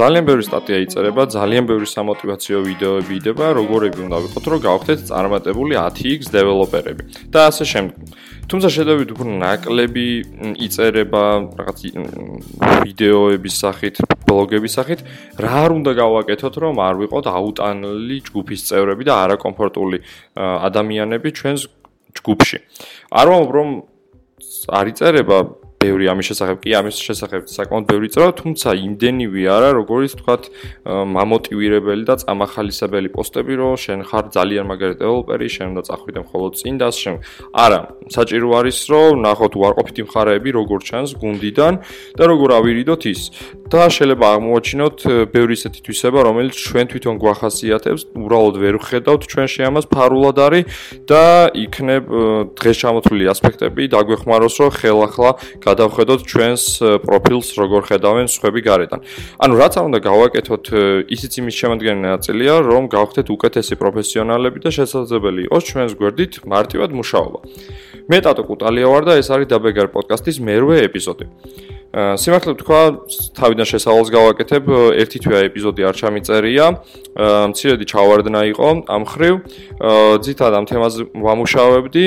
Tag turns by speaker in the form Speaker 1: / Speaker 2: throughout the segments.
Speaker 1: ძალიან ბევრი სტატია იწერება, ძალიან ბევრი სამოტივაციო ვიდეოები იდება, როგორები უნდა ვიყოთ, რომ გავხდეთ წარმატებული 10x დეველოპერები და ასე შემდეგ. თუმცა შედავით უფრო ნაკლები იწერება რაღაც ვიდეოების სახით, ბლოგების სახით, რა არ უნდა გავაკეთოთ, რომ არ ვიყოთ აუტანელი ჯგუფის წევრები და არაკომფორტული ადამიანები ჩვენს ჯგუფში. არ ვამბობ რომ არ იწერება ბევრი ამის შესახებ კი ამის შესახებ საკმაოდ ბევრი წერა, თუმცა იმდენივე არა, როგორც თქვათ, მამოტივირებელი და წამახალისებელი პოსტები, რომ შენ ხარ ძალიან მაგარი დეველოპერი, შენ უნდა წახვიდე მხოლოდ წინ და შენ. არა, საჭირო არის, რომ ნახოთ უარყოფითი მხარეები როგორ ჩანს გუნდიდან და როგორ ავირიდოთ ის. და შეიძლება აღმოაჩინოთ ბევრი ისეთი თვისება, რომელიც ჩვენ თვითონ გვახასიათებს, უბრალოდ ვერ ხედავთ ჩვენ შეამას ფარულად არის და იქნებ დღეს ჩამოთვლილი ასპექტები დაგვეხმაროს, რომ ხელახლა გადავხედოთ ჩვენს პროფილს როგორ ხედავენ სხვები გარედან. ანუ რაც არ უნდა გავაკეთოთ, ისიც იმის შემადგენელი ნაწილია, რომ გავხდეთ უკეთესი პროფესიონალები და შესაძლებელი იყოს ჩვენს გვერდით მარტივად მუშაობა. მე ტატო კუტალია ვარ და ეს არის დაბეგარ პოდკასტის მერვე ეპიზოდი. სიმართლე თქვა, თავიდან შესავალს გავაკეთებ, ერთი თვეა ეპიზოდი არ ჩამიწერია. მცირედი ჩავარდნა იყო ამ ხრივ. ძითად ამ თემაზე ვამუშავებდი.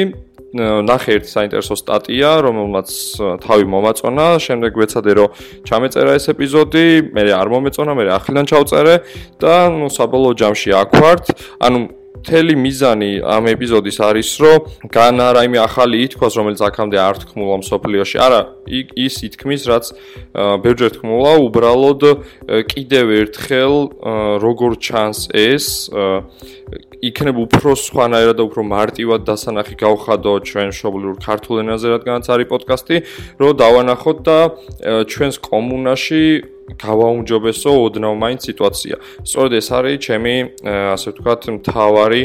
Speaker 1: ნახე ერთ საინტერესო სტატია, რომელმაც თავი მომაწონა, შემდეგ ვეცადე რომ ჩამეწერა ეს ეპიზოდი, მე არ მომეწონა, მე ახლიდან ჩავწერე და ნუ საბოლოო ჯამში აქ ვართ. ანუ მთელი მიზანი ამ ეპიზოდის არის, რომ განა რაიმე ახალი ითქოს, რომელიც აქამდე არ თქმულა მსოფლიოში. არა, ის ითქმის, რაც ბევრჯერ თქმულა, უბრალოდ კიდევ ერთხელ როგორ ჩანს ეს იქნებ უფრო სხვანაირად და უფრო მარტივად დასანახი გავხადო ჩვენ შობლურ ქართულ ენაზე, რადგანაც არის პოდკასტი, რომ დავანახოთ და ჩვენს კომუნაში გავაუმჯობესო ოდნავ მაინც სიტუაცია. სწორედ ეს არის ჩემი ასე ვთქვათ მთავარი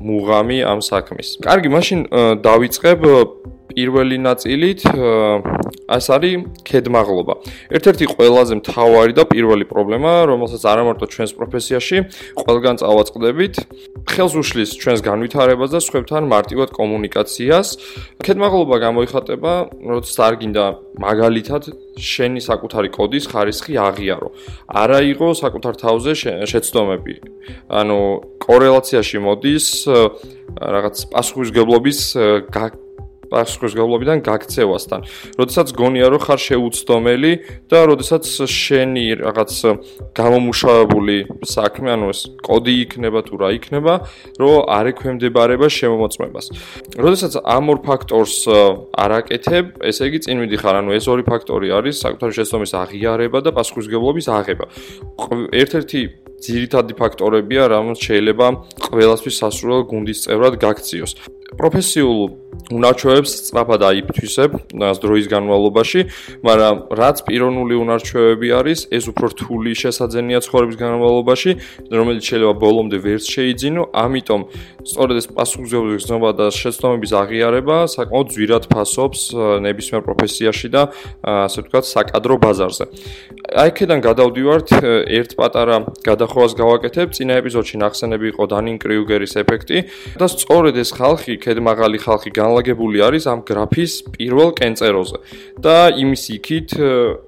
Speaker 1: მუღამი ამ საქმის. კარგი, მაშინ დავიწყებ პირველი ნაწილით ეს არის ქედმაღლობა. ერთ-ერთი ყველაზე მთავარი და პირველი პრობლემა, რომელსაც არ ამარტო ჩვენს პროფესიაში, ყველგან წავაწყდებით, ხელს უშლის ჩვენს განვითარებას და სხვებთან მარტივად კომუნიკაციას. ქედმაღლობა გამოიხატება, როცა არ გინდა მაგალითად შენი საკუთარი კოდის ხარისხი აღიარო. არა იყო საკუთარ თავზე შეცდომები. ანუ კორელაციაში მოდის რაღაც პასუხისგებლობის პასუხისგებლობიდან გაქცევასთან. როდესაც გონია რომ ხარ შეუცდომელი და როდესაც შენი რაღაც გამომუშავებული საქმე, ანუ ეს კოდი იქნება თუ რა იქნება, რომ არ ექვემდებარება შემოწმებას. როდესაც ამ ორ ფაქტორს არაკეთებ, ესე იგი წინ მიდიხარ, ანუ ეს ორი ფაქტორი არის საკუთარი შეცდომის აღიარება და პასუხისგებლობის აღება. ერთ-ერთი ძირითადი ფაქტორებია, რამაც შეიძლება ყველასთვის სასურველ გუნდის წევრად გაქციოს. პროფესიულ უნარჩვევებს სწრაფად აიფთვისებ მას დროის განმავლობაში, მაგრამ რაც პიროვნული უნარჩვევები არის, ეს უფრო რთული შესაძენია ცხოვრების განმავლობაში, რომელიც შეიძლება ბოლომდე ვერც შეიძინო, ამიტომ სწორედ ეს პასუხისმგებლობის გზნობა და შეცდომების აღიარება საკმაოდ ძვირად ფასობს ნებისმიერ პროფესიაში და ასე ვთქვათ, საკადრო ბაზარზე. აი ქედან გადავდივართ ერთ პატარა გადახოვას გავაკეთებ, წინა ეპიზოდში ნახსენები იყო დანინ კრიუგერის ეფექტი და სწორედ ეს ხალხი, ქედმაღალი ხალხი განლაგებული არის ამ გრაფის პირველ კენწეროზე და იმის იქით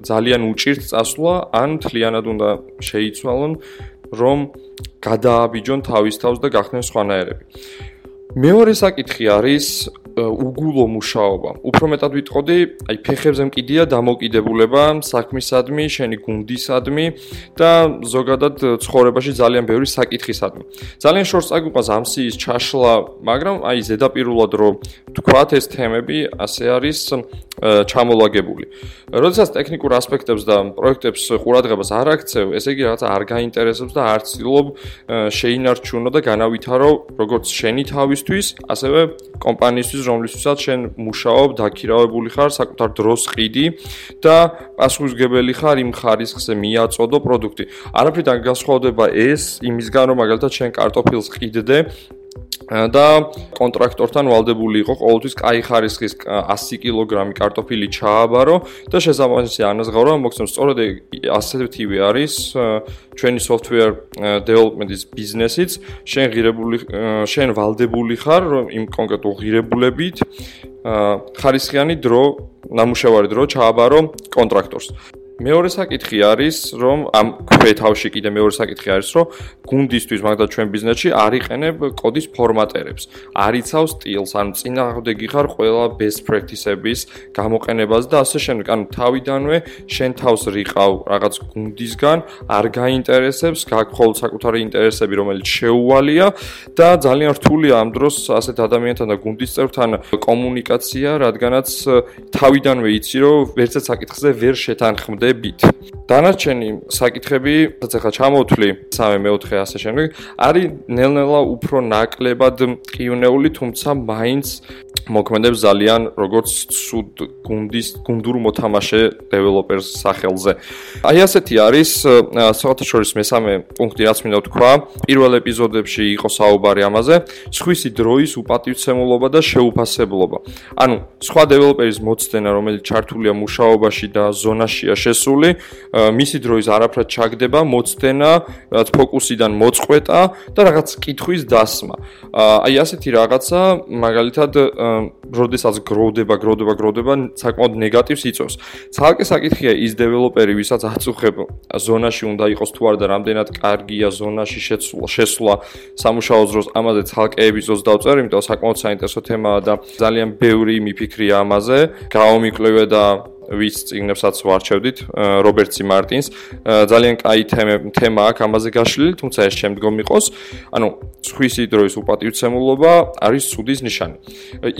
Speaker 1: ძალიან უჭირთ წასვლა ან თლიანად უნდა შეიცვალონ რომ გადააბიჯონ თავის თავს და გახდნენ სხვანაირები. მეორე საკითხი არის უგულო მუშაობა. უფრო მეტად ვიტყოდი, აი ფეხებზე მკიდია დამოკიდებულება საქმისადმი, შენი გუნდისადმი და ზოგადად ცხოვრებაში ძალიან ბევრი საკითხისადმი. ძალიან შორს წაგვიყვას ამ სიის ჩაშლა, მაგრამ აი ზედაპირულად რო თქვათ ეს თემები, ასე არის ჩამოლაგებული. როდესაც ტექნიკურ ასპექტებს და პროექტებს ყურადღებას არ აქცევ, ესე იგი რაღაცა არ გაინტერესებს და არ ცდილობ შეინარჩუნო და განავითარო როგორც შენი თავისთვის, ასევე კომპანიისთვის, რომლისთვისაც შენ მუშაობ, დაქირავებული ხარ, საკუთარ დროს ყიდი და პასუხისგებელი ხარ იმ ხარისხზე მიაწოდო პროდუქტი. არაფრიდან განსხვავდება ეს იმისგან, რომ მაგალითად შენ კარტოფილს ყიდდე და კონტრაქტორთან ვალდებული იყო ყოველთვის კაი ხარისხის 100 კილოგრამი კარტოფილი ჩააბარო და შესაბამისი ანაზღაურა მოგცემ სწორედ ასეთივე არის ჩვენი software development-ის ბიზნესიც შენ ღირებული შენ ვალდებული ხარ იმ კონკრეტულ ღირებულებით ხარისხიანი დრო ნამუშევარი დრო ჩააბარო კონტრაქტორს მეორე საკითხი არის, რომ ამ ქვეთავში კიდე მეორე საკითხი არის, რომ გუნდისთვის, მაგდა ჩვენ ბიზნესში არ იყენებ კოდის ფორმატერებს. არიცავ სტილს, ანუ წინააღმდეგი ხარ ყველა best practice-ების გამოყენებას და ასე შემდეგ. ანუ თავიდანვე შენ თავს რიყავ რაღაც გუნდისგან, არ გაინტერესებს, გაგხოლ საკუთარი ინტერესები, რომელიც შეუვალია და ძალიან რთულია ამ დროს ასეთ ადამიანთან და გუნდის წევრთან კომუნიკაცია, რადგანაც თავიდანვე იცი, რომ ვერცად საკითხზე ვერ შეთანხმდე წლებით. დანარჩენი საკითხები, რაც ახლა ჩამოვთვლი, 3-4 ასე შემდეგ, არის ნელ-ნელა უფრო ნაკლებად ყიუნეული, თუმცა მაინც მოქმედებს ძალიან როგორც სუდ გუნდის გუნდურ მოთამაშე დეველოპერს სახელზე. აი ასეთი არის საერთაშორისო მესამე პუნქტი, რაც მინდა ვთქვა. პირველ ეპიზოდებში იყო საუბარი ამაზე, სხვისი დროის უპატივცემულობა და შეუფასებლობა. ანუ სხვა დეველოპერის მოცდენა, რომელიც ჩართულია მუშაობაში და ზონაშია შესული, მისი დროის არაფრად ჩაგდება, მოცდენა, რაც ფოკუსიდან მოწყვეტა და რაღაც კითხვის დასმა. აი ასეთი რაღაცა მაგალითად როდესაც გროვდება, გროვდება, გროვდება, საკმაოდ ნეგატივს იწვევს. ცალკე საკითხია ის დეველოპერი, ვისაც აწუხებ ზონაში უნდა იყოს თუ არა და რამდენად კარგია ზონაში შეცვლა, შესვლა სამუშაო დროს, ამაზე ცალკე ეპიზოდს დავწერ, იმიტომ საკმაოდ საინტერესო თემაა და ძალიან ბევრი მიფიქრია ამაზე. გაომიკლევე და ვის წიგნებსაც ვარჩევდით რობერტსი მარტინს. ძალიან კაი თემა აქვს ამაზე გაშლილი თუმცა ეს შემდგომ იყოს. ანუ სხვისი დროის უპატივცემულობა არის სუდის ნიშანი.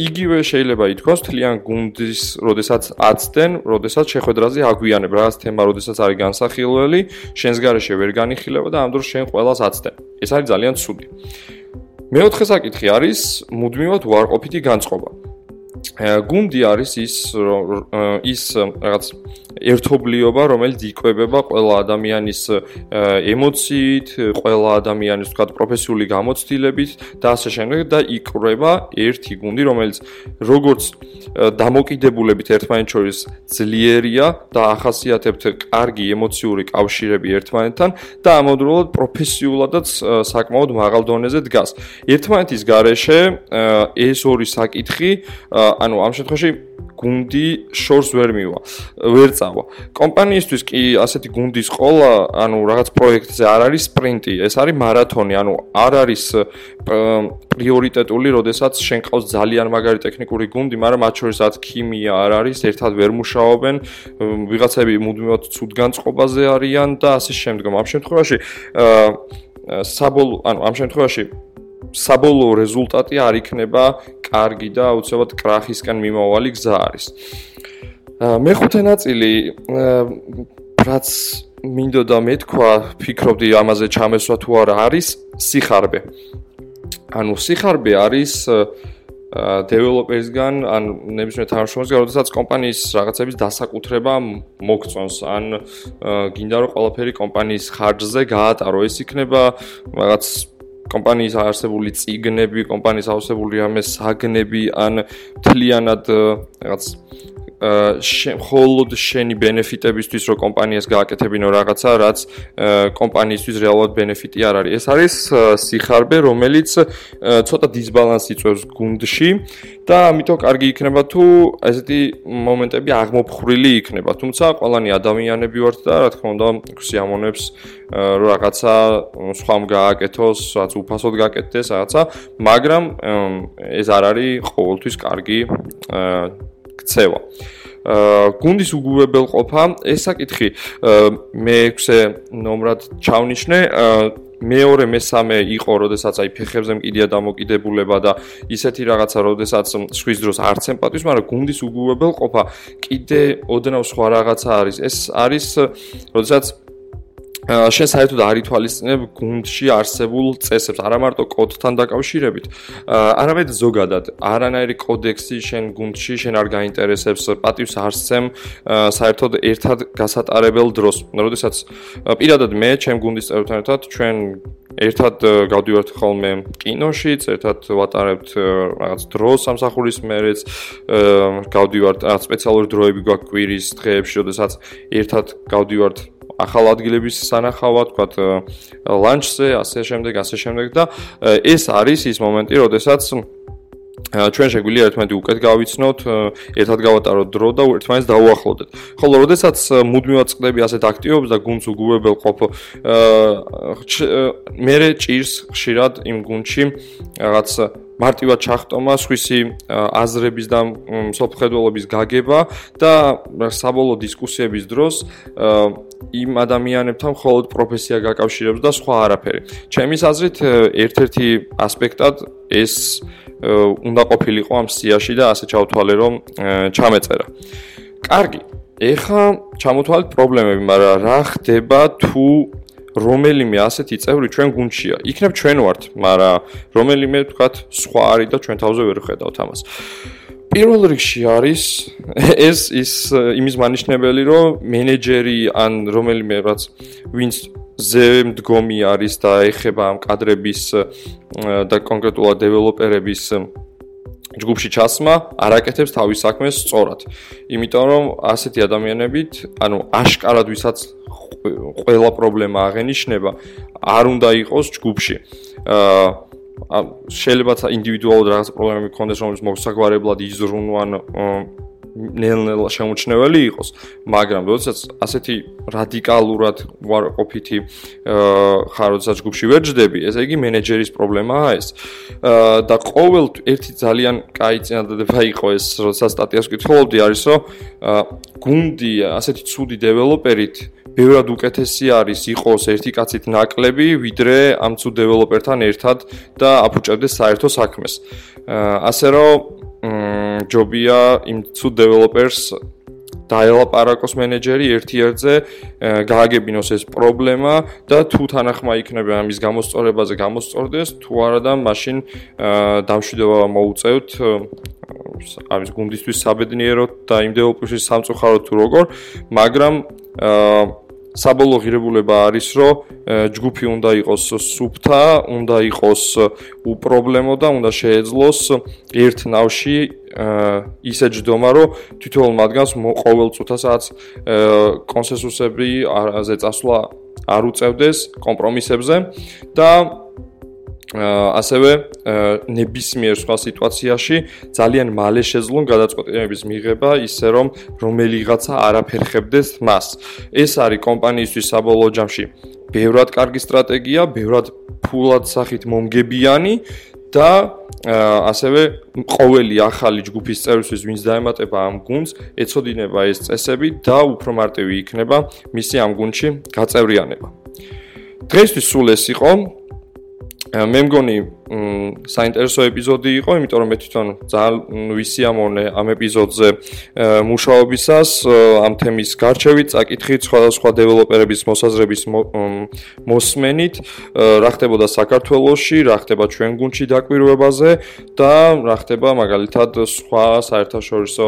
Speaker 1: იგივე შეიძლება ითქვას თლიან გუნდის როდესაც აცდენ როდესაც შეხვედრაზე აგვიანებ რაღაც თემა როდესაც არის განსახილველი შენს garaშე ვერ განიხილება და ამ დროს შენ ყველას აცდენ. ეს არის ძალიან ცუდი. მეოთხე საკითხი არის მუდმივად უარყოფითი განწყობა გუნდი არის ის ის რაღაც ერთობლიობა, რომელიც იკვებება ყველა ადამიანის ემოციით, ყველა ადამიანის თქვა პროფესიული გამოცდილებით და ასე შემდეგ და იკრება ერთი გუნდი, რომელიც როგორც დამოკიდებულებით ერთმანეთს შორის ძლიერია და ახასიათებთ კარგი ემოციური კავშირები ერთმანეთთან და ამავდროულად პროფესიულადაც საკმაოდ მაღალ დონეზე დგას. ერთმანეთის გარეშე ეს ორი საკითხი ანუ ამ შემთხვევაში გუნდი შორს ვერ მივა, ვერ წავა. კომპანიისთვის კი ასეთი გუნდის ყოლა, ანუ რაღაც პროექტზე არ არის სპრინტი, ეს არის მარათონი, ანუ არ არის პრიორიტეტული, როდესაც შენ ყავს ძალიან მაგარი ტექნიკური გუნდი, მაგრამ მათ შორის ათ ქიმია არ არის, ერთად ვერ მუშაობენ, ვიღაცები მუდმივად ცუდ განწყობაზე არიან და ასე შემდგომ. ამ შემთხვევაში აა საბოლოო, ანუ ამ შემთხვევაში საბოლოო რეზულტატი არ იქნება კარგი და აუცილებლად კრახისკენ მიმავალი გზა არის. მეხუთე ნაწილი რაც მინდოდა მეთქვა, ფიქრობდი ამაზე ჩამესვა თუ არა არის სიხარბე. ანუ სიხარბე არის დეველოპერსგან ან ნებისმიერ თანამშრომელს, როდესაც კომპანიის რაღაცების დასაკუთრება მოგწონს, ან გინდა რომ ყველაფერი კომპანიის ხარჯზე გაატარო, ეს იქნება რაღაც კომპანიის არსებული ციგნები, კომპანიის არსებული ამე საგნები ან თლიანად რაღაც ხოლოდ შენი ბენეფიტებისთვის რო კომპანიას გააკეთებინო რაღაცა, რაც კომპანიისთვის რეალურად ბენეფიტი არ არის. ეს არის სიხარბე, რომელიც ცოტა დისბალანსი იწვევს გუნდში და ამიტომ კარგი იქნება თუ ესეთი მომენტები აღმოფხრილი იქნება. თუმცა ყველანი ადამიანები ვართ და რა თქმა უნდა, სიამონებს რო რაღაცა სხვამ გააკეთოს, რაც უფასოდ გააკეთდეს რაღაცა, მაგრამ ეს არ არის ყოველთვის კარგი ქცევა. აა გუნდის უგუებელყოფა, ეს საკითხი მე-6 ნომრად ჩავნიშნე, მეორე მესამე იყო, როდესაც აი ფეხებზე მკიდია დამოკიდებულება და ისეთი რაღაცა, როდესაც სხვის დროს არც ემპათიის, მაგრამ გუნდის უგუებელყოფა კიდე ოდნავ სხვა რაღაცა არის. ეს არის, როდესაც შენ საერთოდ არ ითვალისწინებ გუნდში არსებულ წესებს, არა მარტო კოდთან დაკავშირებით, არამედ ზოგადად, არანაირი კოდექსი შენ გუნდში შენ არ გაინტერესებს, პატივს არსემ საერთოდ ერთად გასატარებელ დროს. როდესაც პირადად მე ჩემ გუნდის წევრთან ერთად ჩვენ ერთად გავდივართ ხოლმე კინოშიც, ერთად ვატარებთ რაღაც დროს სამსახურის მერეც, გავდივართ რაღაც სპეციალური დროები გვაქვს კვირის დღეებში, შესაძაც ერთად გავდივართ ახალ ადგილების სანახავად, თქვათ ლანჩზე, ასე შემდეგ, ასე შემდეგ და ეს არის ის მომენტი, როდესაც ჩვენ შეგვიძლია ერთმანეთი უკეთ გავიცნოთ, ერთად გავატაროთ დრო და ერთმანეთს დაუახლოვდეთ. ხოლო როდესაც მუდმივად წდები ასეთ აქტივობებს და გუნდს უგუებელ ყოფ მე ჭირს ხშირად იმ გუნდში რაღაც მარტივად ჩახტომა, სხვისი აზრების და სოფხედველობის გაგება და საბოლოო დისკუსიების დროს იმ ადამიანებთან მხოლოდ პროფესია გაკავშირებს და სხვა არაფერი. ჩემის აზრით, ერთ-ერთი ასპექტად ეს უნდა ყოფილიყო ამ სიაში და ასე ჩავთვალე, რომ ჩამეწერა. კარგი. ეხა ჩამოთვალეთ პრობლემები, მაგრამ რა ხდება თუ რომელიმე ასეთი წევრი ჩვენ გუნდშია. იქნებ ჩვენ ვართ, მაგრამ რომელიმე თქვათ სხვა არის და ჩვენ თავზე ვერ ხედავთ ამას. პირველ რიგში არის ეს ის იმის მანიშნებელი, რომ მენეჯერი ან რომელიმე რაც ვინც ზე მდგომი არის და ეხება ამ კადრების და კონკრეტულად დეველოპერების ჯგუფში ჩასმა არაკეთებს თავის საქმეს სწორად. იმიტომ რომ ასეთი ადამიანებით, ანუ აშკარად ვისაც ყველა პრობლემა აღენიშნება, არ უნდა იყოს ჯგუფში. აა შეიძლება ინდივიდუალურად რაღაც პრობლემები გქონდეს, რომელიც მოსაგვარებლად იზრუნვან ნელ-ნელა შემოჩნეველი იყოს, მაგრამ როდესაც ასეთი რადიკალურად ვარყოფითი ხარ, როდესაც ჯგუფში ვერ ჯდები, ესე იგი მენეჯერის პრობლემაა ეს. და ყოველ ერთი ძალიან კაი წინადადება იყო ეს, როდესაც სტატიას ვკითხულობდი, არის რომ გუნდი ასეთი ცუდი დეველოპერით ბევრად უკეთესი არის იყოს ერთი კაცით ნაკლები, ვიდრე ამ ცუდ დეველოპერთან ერთად და აფუჭებდეს საერთო საქმეს. ასე რომ ჯობია იმ ცუდ დეველოპერს დაელაპარაკოს მენეჯერი ერთ-ერთზე, გააგებინოს ეს პრობლემა და თუ თანახმა იქნება ამის გამოსწორებაზე გამოსწორდეს, თუ არა და მაშინ დამშვიდობა მოუწევთ ამის გუნდისთვის საბედნიეროდ და იმ დეველოპერში სამწუხაროდ თუ როგორ, მაგრამ აა საბოლოო ღირებულება არის, რომ ჯგუფი უნდა იყოს სუფთა, უნდა იყოს უპრობლემო და უნდა შეეძლოს ერთ ნავში ისე ჯდომა, რომ თითოეულ მათგანს ყოველ წუთასაც კონსენსუსები არაზე წასვლა არ უწევდეს კომპრომისებზე და ასევე ნებისმიერ სხვა სიტუაციაში ძალიან მალე შეძლონ გადაწყვეტილებების მიღება ისე რომ რომელიღაცა არაფერ ხებდეს მას. ეს არის კომპანიისთვის საბოლოო ჯამში ბევრად კარგი სტრატეგია, ბევრად ფულად სახით მომგებიანი და ასევე ყოველი ახალი ჯგუფის წევრისთვის ვინც დაემატება ამ გუნდს, ეცოდინება ეს წესები და უფრო მარტივი იქნება მისი ამ გუნდში გაწევრიანება. დღესთვის სულ ეს იყო. მე მგონი საინტერესო ეპიზოდი იყო, იმიტომ რომ მე თვითონ ძალიან ვისიამოვნე ამ ეპიზოდზე მუშაობისას, ამ თემის გარჩევით, წაკითხით სხვადასხვა დეველოპერების მოსაზრების მოსმენით, რა ხდებოდა საქართველოში, რა ხდება ჩვენ გუნდში დაკვირვებაზე და რა ხდება მაგალითად სხვა საერთაშორისო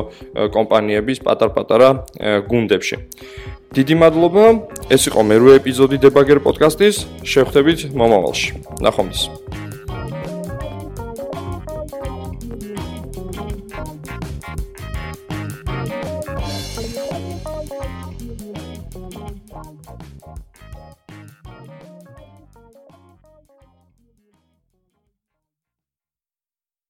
Speaker 1: კომპანიების პატარ-პატარა გუნდებში. დიდი მადლობა. ეს იყო მერვე ეპიზოდი დებაგერ პოდკასტის. შევხვდებით მომავალში. ნახვამდის.